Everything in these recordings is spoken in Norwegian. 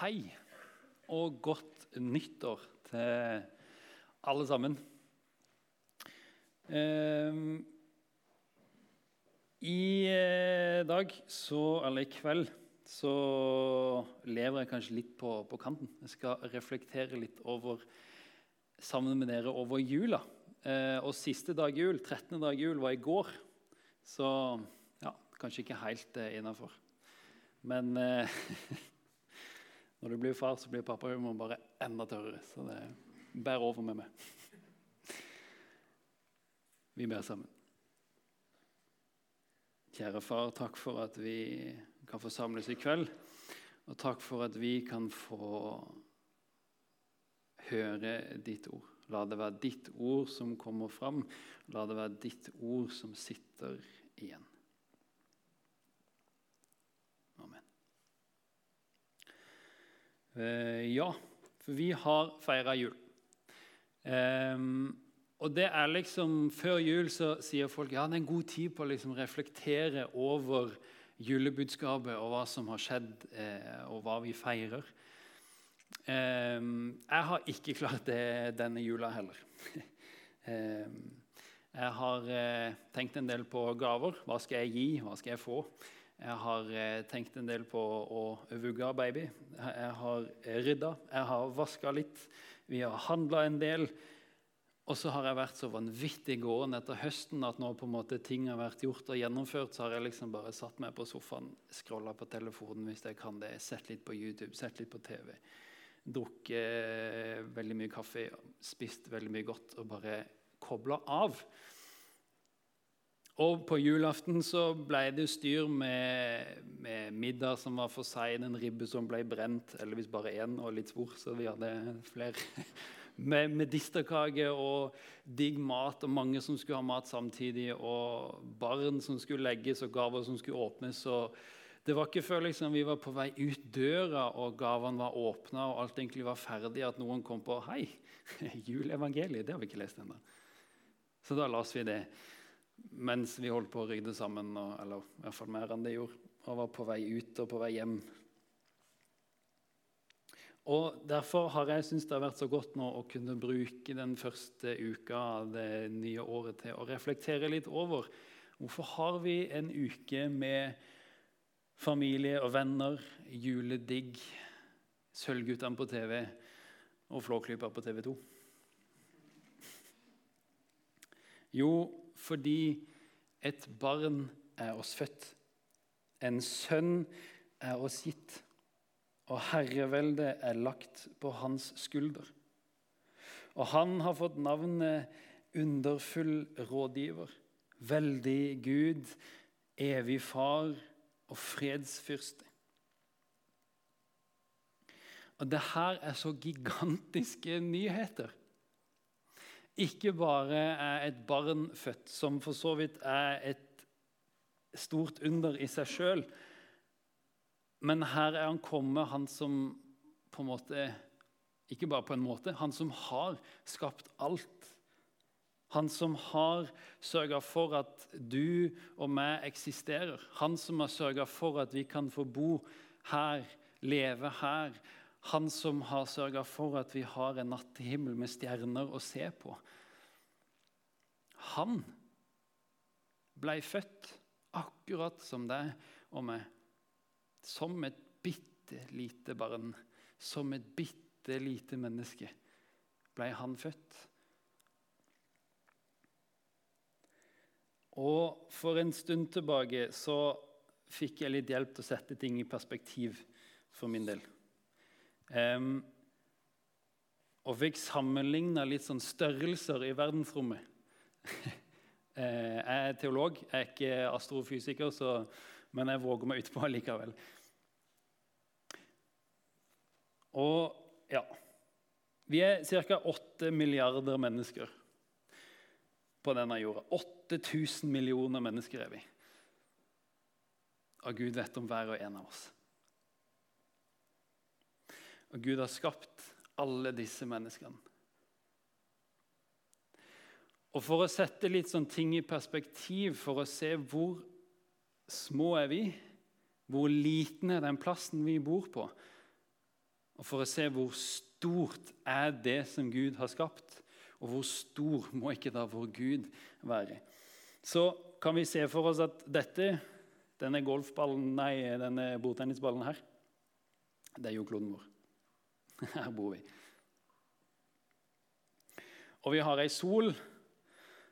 hei og godt nyttår til alle sammen. Ehm, I eh, dag, så, eller i kveld, så lever jeg kanskje litt på, på kanten. Jeg skal reflektere litt over, sammen med dere over jula. Eh, og siste dag jul, 13. dag jul, var i går. Så ja, kanskje ikke helt eh, innafor. Men når du blir far, så blir pappahumoren bare enda tørrere. Så det bærer over med meg. Vi ber sammen. Kjære far, takk for at vi kan få samles i kveld. Og takk for at vi kan få høre ditt ord. La det være ditt ord som kommer fram. La det være ditt ord som sitter igjen. Amen. Eh, ja, for vi har feira jul. Um, og det er liksom, Før jul så sier folk ja, det er en god tid på å liksom reflektere over julebudskapet og hva som har skjedd, eh, og hva vi feirer. Um, jeg har ikke klart det denne jula heller. um, jeg har eh, tenkt en del på gaver. Hva skal jeg gi? Hva skal jeg få? Jeg har eh, tenkt en del på å vugge baby. Jeg har rydda. Jeg har vaska litt. Vi har handla en del. Og så har jeg vært så vanvittig gåen etter høsten at når på en måte ting har vært gjort og gjennomført, så har jeg liksom bare satt meg på sofaen, scrolla på telefonen hvis jeg kan det, sett litt på YouTube, sett litt på TV. Drukket eh, veldig mye kaffe, spist veldig mye godt og bare kobla av. Og på julaften så ble det styr med, med middag som var for sein, en ribbe som ble brent, hvis bare én, og litt svor, så vi hadde flere med medisterkake og digg mat, og mange som skulle ha mat samtidig, og barn som skulle legges, og gaver som skulle åpnes. og det var ikke før liksom, vi var på vei ut døra og gavene var åpna og alt egentlig var ferdig, at noen kom på Hei, juleevangeliet, det har vi ikke lest ennå. Så da las vi det mens vi holdt på å rydde sammen, og, eller i hvert fall mer enn det gjorde, og var på vei ut og på vei hjem og Derfor har jeg syntes det har vært så godt nå å kunne bruke den første uka av det nye året til å reflektere litt over hvorfor har vi en uke med familie og venner, juledigg, Sølvguttene på TV og Flåklypa på TV 2. Jo, fordi et barn er oss født. En sønn er oss gitt og herreveldet er lagt på hans skulder. Og han har fått navnet Underfull rådgiver, veldig Gud, evig far og fredsfyrste. Og det her er så gigantiske nyheter. Ikke bare er et barn født, som for så vidt er et stort under i seg sjøl, men her er han kommet, han som på en måte Ikke bare på en måte, han som har skapt alt. Han som har sørga for at du og meg eksisterer. Han som har sørga for at vi kan få bo her, leve her. Han som har sørga for at vi har en nattehimmel med stjerner å se på. Han ble født akkurat som deg og meg. Som et bitte lite barn, som et bitte lite menneske, ble han født. Og for en stund tilbake så fikk jeg litt hjelp til å sette ting i perspektiv for min del. Um, og fikk sammenligna litt sånn størrelser i verdensrommet. Eh, jeg er teolog, jeg er ikke astrofysiker, så men jeg våger meg utpå likevel. Og ja Vi er ca. 8 milliarder mennesker på denne jorda. 8000 millioner mennesker er vi. Og Gud vet om hver og en av oss. Og Gud har skapt alle disse menneskene. Og For å sette litt sånn ting i perspektiv, for å se hvor små er vi? Hvor liten er den plassen vi bor på? Og for å se hvor stort er det som Gud har skapt, og hvor stor må ikke da vår Gud være. Så kan vi se for oss at dette, denne golfballen, nei, denne bordtennisballen her, det er jo kloden vår. Her bor vi. Og vi har ei sol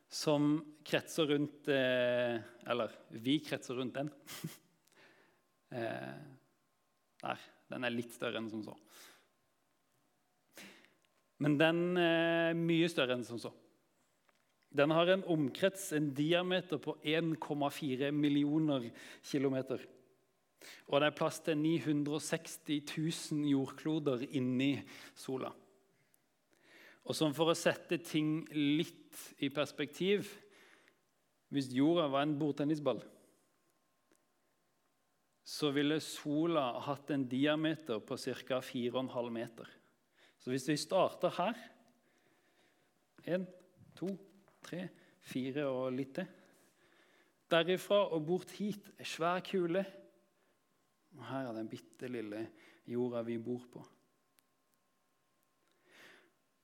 som kretser rundt eh, Eller vi kretser rundt den. eh, der. Den er litt større enn som så. Men den er mye større enn som så. Den har en omkrets, en diameter, på 1,4 millioner kilometer. Og det er plass til 960 000 jordkloder inni sola. Og sånn for å sette ting litt i perspektiv Hvis jorda var en bordtennisball, så ville sola hatt en diameter på ca. 4,5 meter. Så hvis vi starter her Én, to, tre, fire og litt til. Derifra og bort hit svær kule. Og her er den bitte lille jorda vi bor på.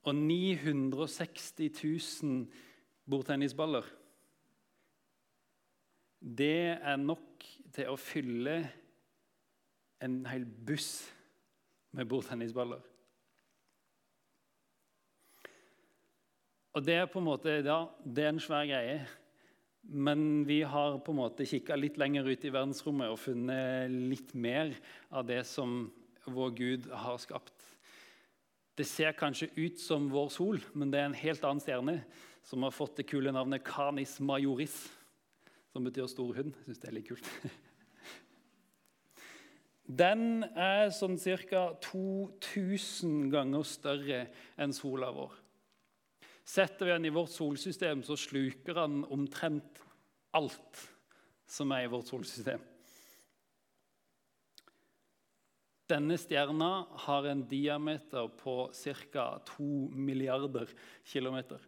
Og 960 000 bordtennisballer Det er nok til å fylle en hel buss med bordtennisballer. Og det er på en måte, ja, det er en svær greie. Men vi har på en måte kikka litt lenger ut i verdensrommet og funnet litt mer av det som vår Gud har skapt. Det ser kanskje ut som vår sol, men det er en helt annen stjerne som har fått det kule navnet Canis majoris, som betyr stor hund. Jeg syns det er litt kult. Den er sånn ca. 2000 ganger større enn sola vår. Setter vi den i vårt solsystem, så sluker den omtrent alt som er i vårt solsystem. Denne stjerna har en diameter på ca. 2 milliarder kilometer.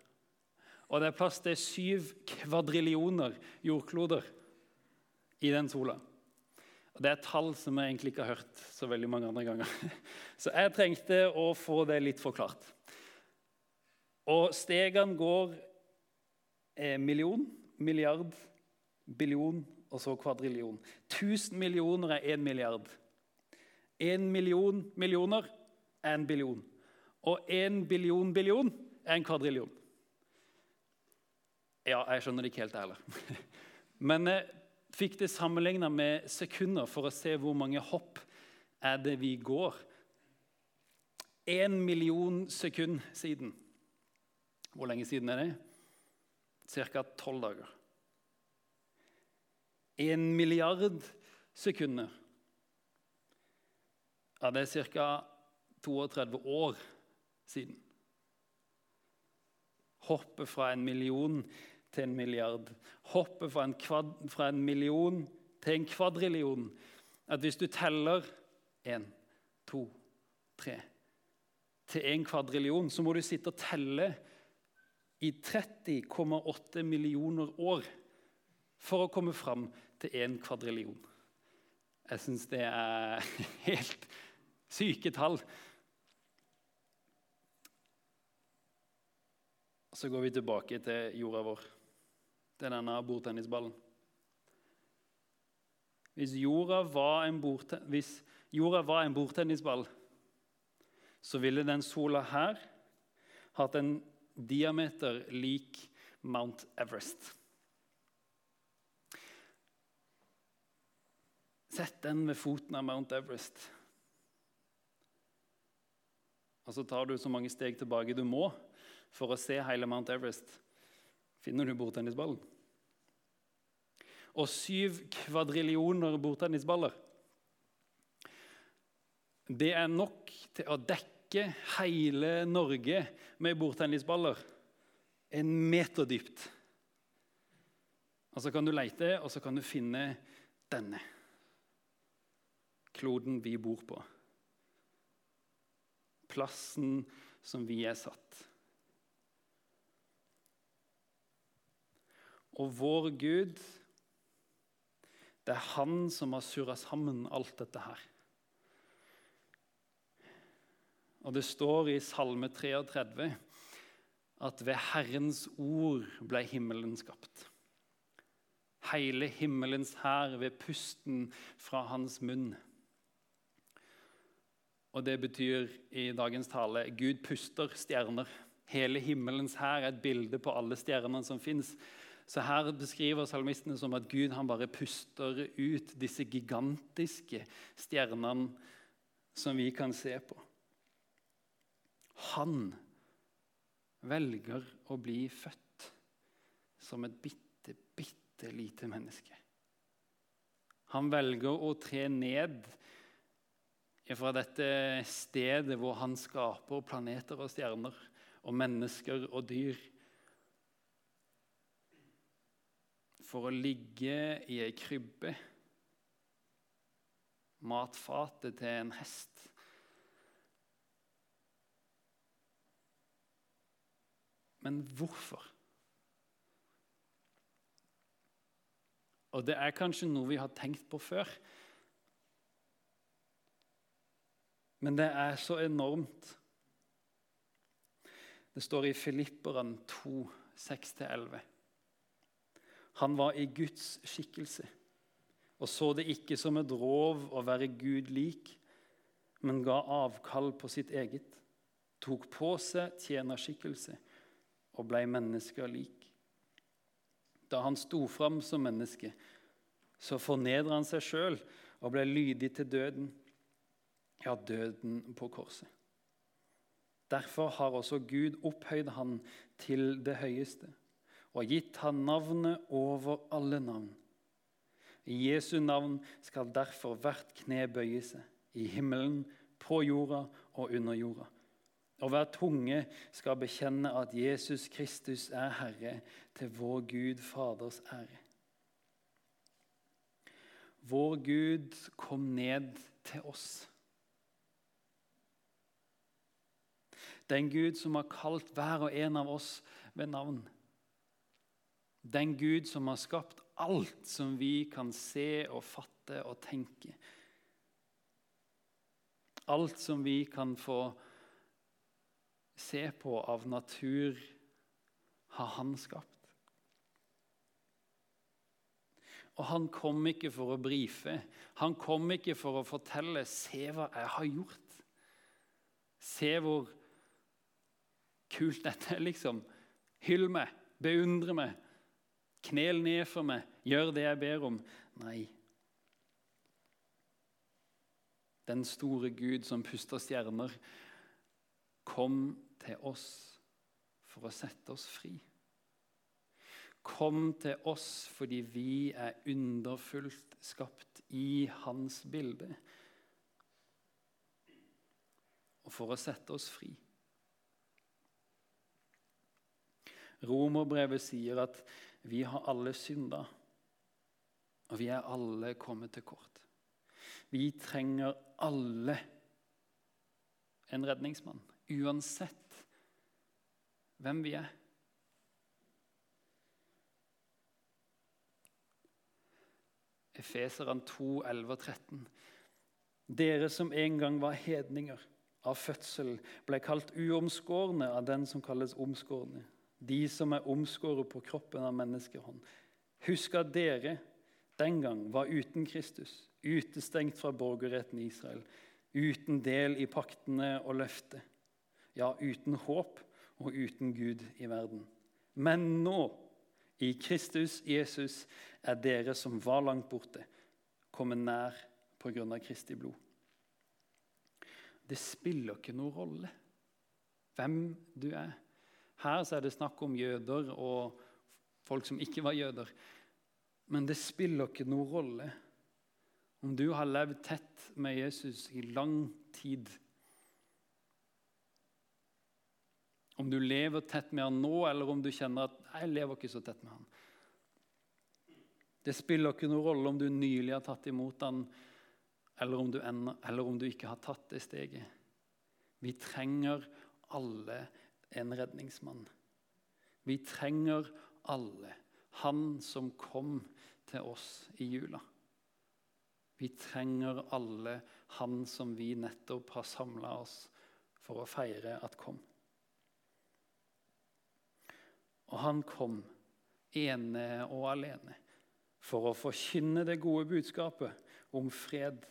Og det er plass til syv kvadrillioner jordkloder i den sola. Og Det er tall som jeg egentlig ikke har hørt så veldig mange andre ganger. Så jeg trengte å få det litt forklart. Og stegene går eh, million, milliard, billion og så kvadrillion. 1000 millioner er 1 milliard. 1 million millioner er en billion. Og 1 billion billion er en kvadrillion. Ja, jeg skjønner det ikke helt, jeg heller. Men jeg fikk det sammenligna med sekunder for å se hvor mange hopp er det vi går. En million sekund siden hvor lenge siden er det? Ca. tolv dager. En milliard sekunder. Ja, det er ca. 32 år siden. Hoppet fra en million til en milliard. Hoppet fra en, fra en million til en kvadrillion. At hvis du teller én, to, tre til en kvadrillion, så må du sitte og telle i 30,8 millioner år for å komme fram til én kvadrillion. Jeg syns det er helt syke tall. Så går vi tilbake til jorda vår, til denne bordtennisballen. Hvis jorda var en, hvis jorda var en bordtennisball, så ville den sola her hatt en diameter lik Mount Everest. Sett den ved foten av Mount Everest. Og så tar du så mange steg tilbake du må for å se hele Mount Everest. Finner du bordtennisballen? Og syv kvadrillioner bordtennisballer. Det er nok til å dekke dekke hele Norge med bordtennisballer. En meter dypt. Og Så kan du lete, og så kan du finne denne. Kloden vi bor på. Plassen som vi er satt. Og vår Gud, det er han som har surra sammen alt dette her. Og det står i Salme 33 at ved Herrens ord ble himmelen skapt. Hele himmelens hær ved pusten fra hans munn. Og det betyr i dagens tale Gud puster stjerner. Hele himmelens hær er et bilde på alle stjernene som fins. Så her beskriver salmistene som at Gud han bare puster ut disse gigantiske stjernene som vi kan se på. Han velger å bli født som et bitte, bitte lite menneske. Han velger å tre ned fra dette stedet hvor han skaper planeter og stjerner og mennesker og dyr. For å ligge i ei krybbe, matfatet til en hest. Men hvorfor? Og det er kanskje noe vi har tenkt på før. Men det er så enormt. Det står i Filipperen 2, 6-11. Han var i Guds skikkelse og så det ikke som et rov å være Gud lik, men ga avkall på sitt eget, tok på seg tjenerskikkelse og ble mennesker lik. Da han sto fram som menneske, så fornedra han seg sjøl og ble lydig til døden, ja, døden på korset. Derfor har også Gud opphøyd han til det høyeste og gitt han navnet over alle navn. I Jesu navn skal derfor hvert kne bøye seg, i himmelen, på jorda og under jorda. Og hver tunge skal bekjenne at Jesus Kristus er Herre, til vår Gud Faders ære. Vår Gud kom ned til oss. Den Gud som har kalt hver og en av oss ved navn. Den Gud som har skapt alt som vi kan se og fatte og tenke. Alt som vi kan få se på av natur, har han skapt. Og han kom ikke for å brife. Han kom ikke for å fortelle 'Se hva jeg har gjort'. Se hvor kult dette er, liksom. Hyll meg, beundre meg, knel ned for meg, gjør det jeg ber om. Nei. Den store Gud som puster stjerner, kom til oss for å sette oss fri. Kom til oss fordi vi er underfullt skapt i hans bilde. Og for å sette oss fri. Romerbrevet sier at vi har alle synda, og vi er alle kommet til kort. Vi trenger alle en redningsmann, uansett hvem vi er. Efeseren 2, 11 og 13. Dere som en gang var hedninger av fødsel, ble kalt uomskårne av den som kalles omskårne. De som er omskåret på kroppen av menneskehånd. Husk at dere den gang var uten Kristus, utestengt fra borgerretten i Israel, uten del i paktene og løftet, ja, uten håp og uten Gud i verden. Men nå, i Kristus Jesus, er dere som var langt borte, kommet nær pga. Kristi blod. Det spiller ikke noen rolle hvem du er. Her er det snakk om jøder og folk som ikke var jøder. Men det spiller ikke noen rolle om du har levd tett med Jesus i lang tid Om du lever tett med han nå, eller om du kjenner at 'jeg lever ikke så tett med han'. Det spiller ikke noen rolle om du nylig har tatt imot han, eller om du, enda, eller om du ikke har tatt det steget. Vi trenger alle en redningsmann. Vi trenger alle han som kom til oss i jula. Vi trenger alle han som vi nettopp har samla oss for å feire at kom. Og han kom ene og alene for å forkynne det gode budskapet om fred.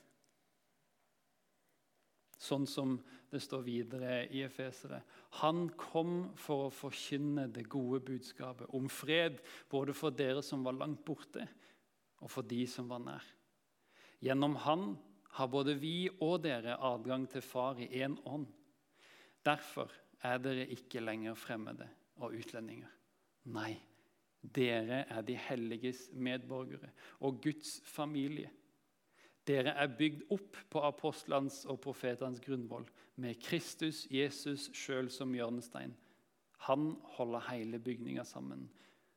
Sånn som det står videre i Efesere. Han kom for å forkynne det gode budskapet om fred, både for dere som var langt borte, og for de som var nær. Gjennom han har både vi og dere adgang til Far i én ånd. Derfor er dere ikke lenger fremmede og utlendinger. Nei, dere er de helliges medborgere og Guds familie. Dere er bygd opp på apostlenes og profetenes grunnvoll, med Kristus Jesus sjøl som hjørnestein. Han holder hele bygninga sammen,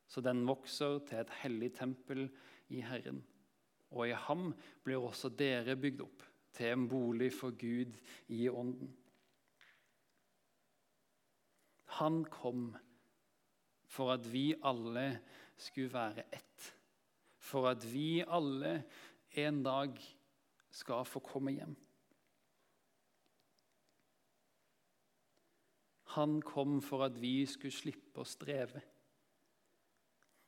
så den vokser til et hellig tempel i Herren. Og i ham blir også dere bygd opp til en bolig for Gud i ånden. Han kom for at vi alle skulle være ett. For at vi alle en dag skal få komme hjem. Han kom for at vi skulle slippe å streve.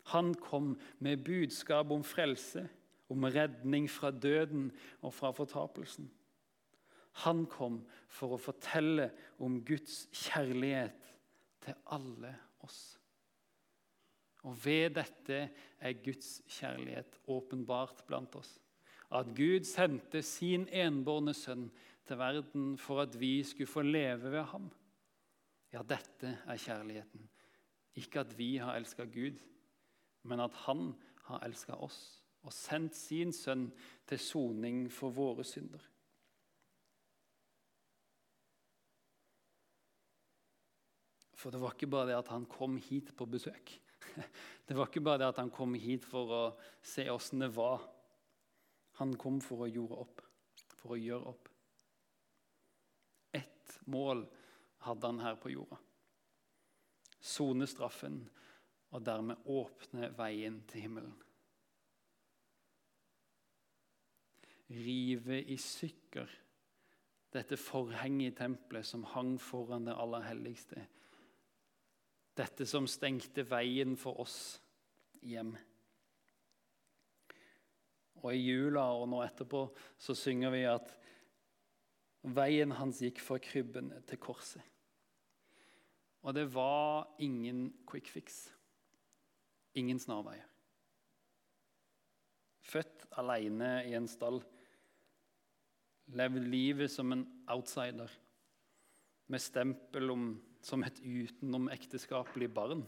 Han kom med budskap om frelse, om redning fra døden og fra fortapelsen. Han kom for å fortelle om Guds kjærlighet til alle oss. Og ved dette er Guds kjærlighet åpenbart blant oss. At Gud sendte sin enbårne sønn til verden for at vi skulle få leve ved ham. Ja, dette er kjærligheten. Ikke at vi har elska Gud, men at han har elska oss og sendt sin sønn til soning for våre synder. For det var ikke bare det at han kom hit på besøk. Det var ikke bare det at han kom hit for å se åssen det var. Han kom for å gjøre opp, for å gjøre opp. Ett mål hadde han her på jorda. Sone straffen og dermed åpne veien til himmelen. Rive i stykker dette forhenget i tempelet som hang foran det aller helligste dette som stengte veien for oss hjem. Og I jula og nå etterpå så synger vi at veien hans gikk fra krybben til korset. Og det var ingen quick fix. Ingen snarveier. Født alene i en stall. Levd livet som en outsider med stempel om som et utenomekteskapelig barn.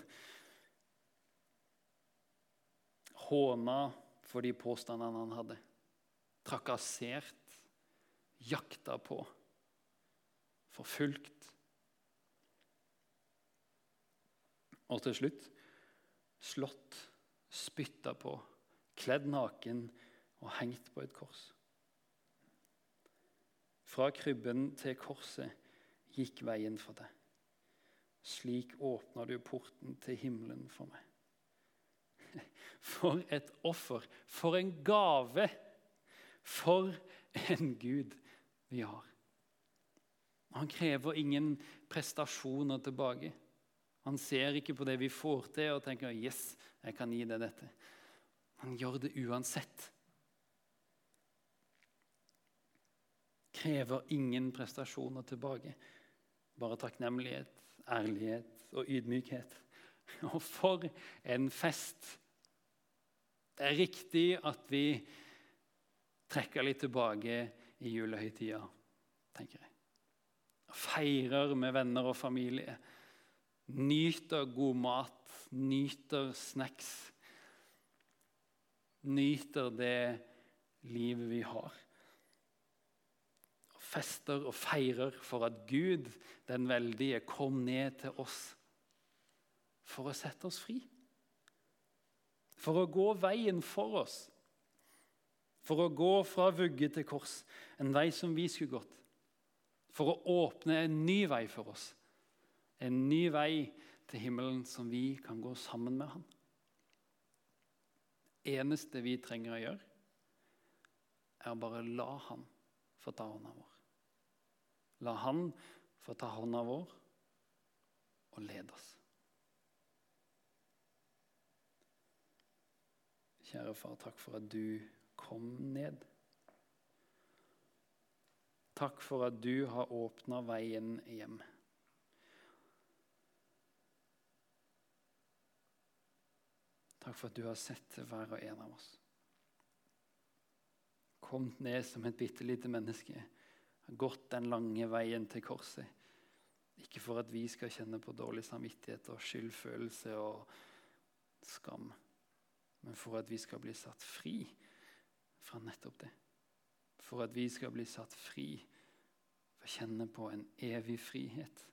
Håna for de påstandene han hadde. Trakassert, jakta på, forfulgt. Og til slutt slått, spytta på, kledd naken og hengt på et kors. Fra krybben til korset gikk veien for deg. Slik åpner du porten til himmelen for meg. For et offer! For en gave! For en Gud vi har. Han krever ingen prestasjoner tilbake. Han ser ikke på det vi får til og tenker 'yes, jeg kan gi deg dette'. Han gjør det uansett. Krever ingen prestasjoner tilbake, bare takknemlighet ærlighet og ydmykhet. Og for en fest! Det er riktig at vi trekker litt tilbake i julehøytida, tenker jeg. Feirer med venner og familie. Nyter god mat, nyter snacks. Nyter det livet vi har fester og feirer for at Gud, den veldige, kom ned til oss for å sette oss fri. For å gå veien for oss. For å gå fra vugge til kors, en vei som vi skulle gått. For å åpne en ny vei for oss. En ny vei til himmelen som vi kan gå sammen med Han. eneste vi trenger å gjøre, er å bare la Han få ta hånda vår. La han få ta hånda vår og lede oss. Kjære far, takk for at du kom ned. Takk for at du har åpna veien hjem. Takk for at du har sett hver og en av oss. Kom ned som et bitte lite menneske. Gått den lange veien til korset. Ikke for at vi skal kjenne på dårlig samvittighet og skyldfølelse og skam, men for at vi skal bli satt fri fra nettopp det. For at vi skal bli satt fri for å kjenne på en evig frihet.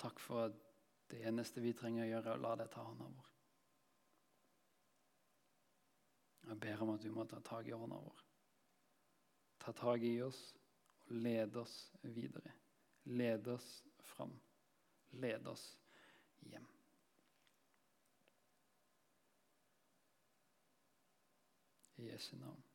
Takk for at det eneste vi trenger å gjøre, er å la deg ta hånda vår. Jeg ber om at du må ta tak i hånda vår. Ta tak i oss og lede oss videre. Lede oss fram. Lede oss hjem. I Jesu navn.